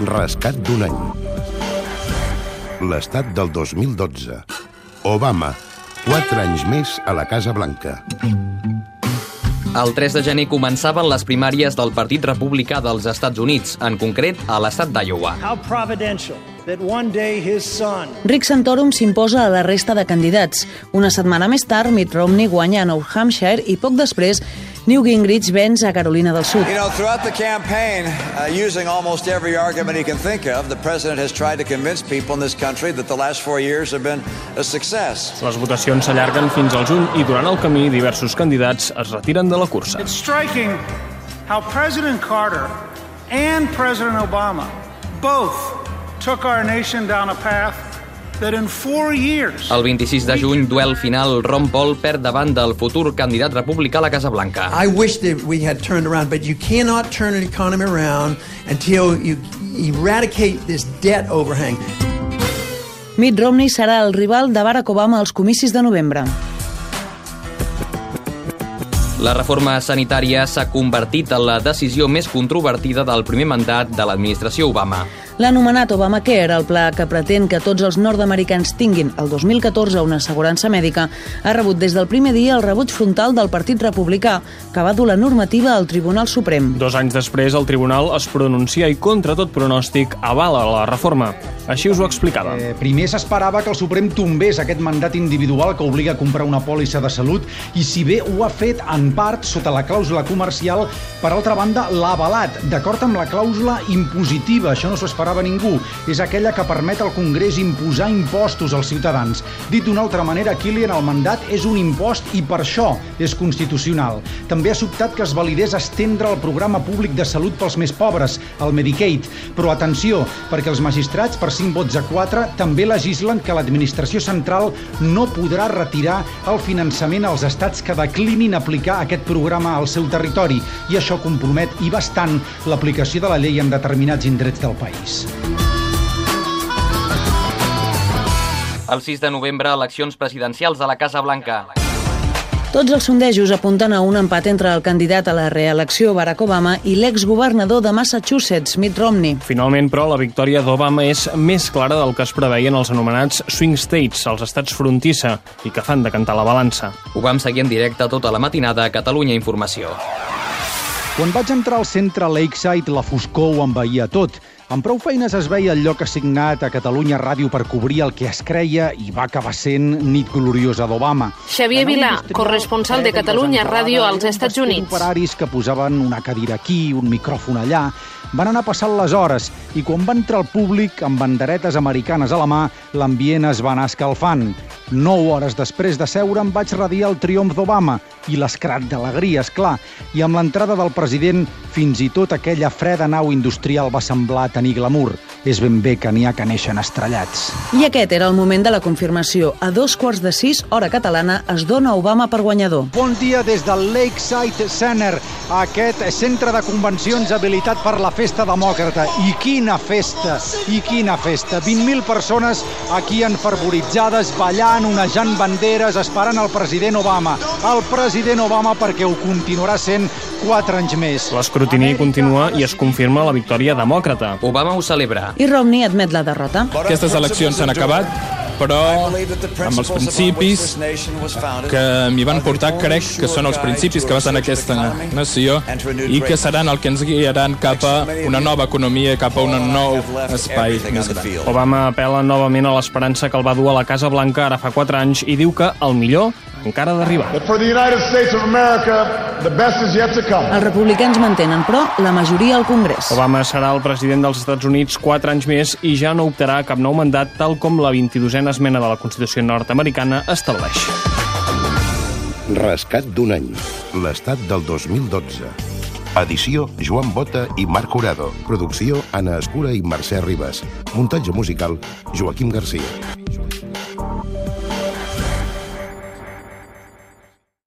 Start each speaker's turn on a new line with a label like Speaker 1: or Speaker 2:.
Speaker 1: Rescat d'un any. L'estat del 2012. Obama. Quatre anys més a la Casa Blanca.
Speaker 2: El 3 de gener començaven les primàries del Partit Republicà dels Estats Units, en concret a l'estat d'Iowa.
Speaker 3: How providential that one day his son
Speaker 4: Rick Santorum s'imposa a la resta de candidats. Una setmana més tard, Mitt Romney guanya a New Hampshire i poc després Newt Gingrich venç a Carolina del Sud.
Speaker 5: You know, throughout the campaign, uh, using almost every argument he can think of, the president has tried to convince people in this country that the last four years have been a success.
Speaker 6: Les votacions s'allarguen fins al juny i durant el camí diversos candidats es retiren de la cursa.
Speaker 3: It's striking how President Carter and President Obama both took our nation down a path
Speaker 2: El 26 de juny, duel final, Ron Paul perd davant del futur candidat republicà a la Casa Blanca.
Speaker 7: I wish that we had turned around, but you cannot turn an economy around until you eradicate this debt overhang.
Speaker 4: Mitt Romney serà el rival de Barack Obama als comicis de novembre.
Speaker 2: La reforma sanitària s'ha convertit en la decisió més controvertida del primer mandat de l'administració Obama.
Speaker 4: L'anomenat Obamacare, el pla que pretén que tots els nord-americans tinguin el 2014 una assegurança mèdica, ha rebut des del primer dia el rebuig frontal del Partit Republicà, que va dur la normativa al Tribunal Suprem.
Speaker 6: Dos anys després, el tribunal es pronuncia i, contra tot pronòstic, avala la reforma. Així us ho explicava.
Speaker 8: Eh, primer s'esperava que el Suprem tombés aquest mandat individual que obliga a comprar una pòlissa de salut i si bé ho ha fet en part sota la clàusula comercial, per altra banda l'ha avalat, d'acord amb la clàusula impositiva, això no s'ho esperava ningú, és aquella que permet al Congrés imposar impostos als ciutadans. Dit d'una altra manera, Kilian, el mandat és un impost i per això és constitucional. També ha sobtat que es validés estendre el programa públic de salut pels més pobres, el Medicaid. Però atenció, perquè els magistrats, per 5 vots a 4, també legislen que l'administració central no podrà retirar el finançament als estats que declinin aplicar aquest programa al seu territori i això compromet i bastant l'aplicació de la llei en determinats indrets del país.
Speaker 2: El 6 de novembre, eleccions presidencials a la Casa Blanca.
Speaker 4: Tots els sondejos apunten a un empat entre el candidat a la reelecció Barack Obama i l'exgovernador de Massachusetts, Mitt Romney.
Speaker 6: Finalment, però, la victòria d'Obama és més clara del que es preveien els anomenats swing states, els estats frontissa, i que fan de cantar la balança.
Speaker 2: Ho vam seguir en directe tota la matinada a Catalunya Informació.
Speaker 8: Quan vaig entrar al centre Lakeside, la foscor ho envaïa tot. Amb prou feines es veia el lloc assignat a Catalunya Ràdio per cobrir el que es creia i va acabar sent nit gloriosa d'Obama.
Speaker 9: Xavier Vilà, corresponsal de Catalunya Ràdio als Estats Units.
Speaker 8: operaris que posaven una cadira aquí, un micròfon allà, van anar passant les hores i quan va entrar el públic amb banderetes americanes a la mà, l'ambient es va anar escalfant. Nou hores després de seure em vaig radiar el triomf d'Obama i l'escrat d'alegria, és clar, i amb l'entrada del president fins i tot aquella freda nau industrial va semblar tenir glamour. És ben bé que n'hi ha que neixen estrellats.
Speaker 4: I aquest era el moment de la confirmació. A dos quarts de sis, hora catalana, es dona Obama per guanyador.
Speaker 8: Bon dia des del Lakeside Center, aquest centre de convencions habilitat per la festa demòcrata. I quina festa, i quina festa. 20.000 persones aquí enfervoritzades, ballant, onejant banderes, esperant el president Obama. El president Obama perquè ho continuarà sent 4 anys més.
Speaker 6: L'escrutini continua i es confirma la victòria demòcrata.
Speaker 2: Obama ho celebra.
Speaker 4: I Romney admet la derrota.
Speaker 10: Aquestes eleccions s'han acabat, però amb els principis que m'hi van portar crec que són els principis que basen aquesta nació i que seran el que ens guiaran cap a una nova economia, cap a un nou espai més gran.
Speaker 6: Obama apela novament a l'esperança que el va dur a la Casa Blanca ara fa 4 anys i diu que el millor encara d'arribar.
Speaker 4: Els republicans mantenen, però, la majoria al Congrés.
Speaker 6: Obama serà el president dels Estats Units 4 anys més i ja no optarà a cap nou mandat tal com la 22a esmena de la Constitució nord-americana estableix.
Speaker 1: Rescat d'un any. L'estat del 2012. Edició Joan Bota i Marc Jurado. Producció Anna Escura i Mercè Ribas. Muntatge musical Joaquim Garcia.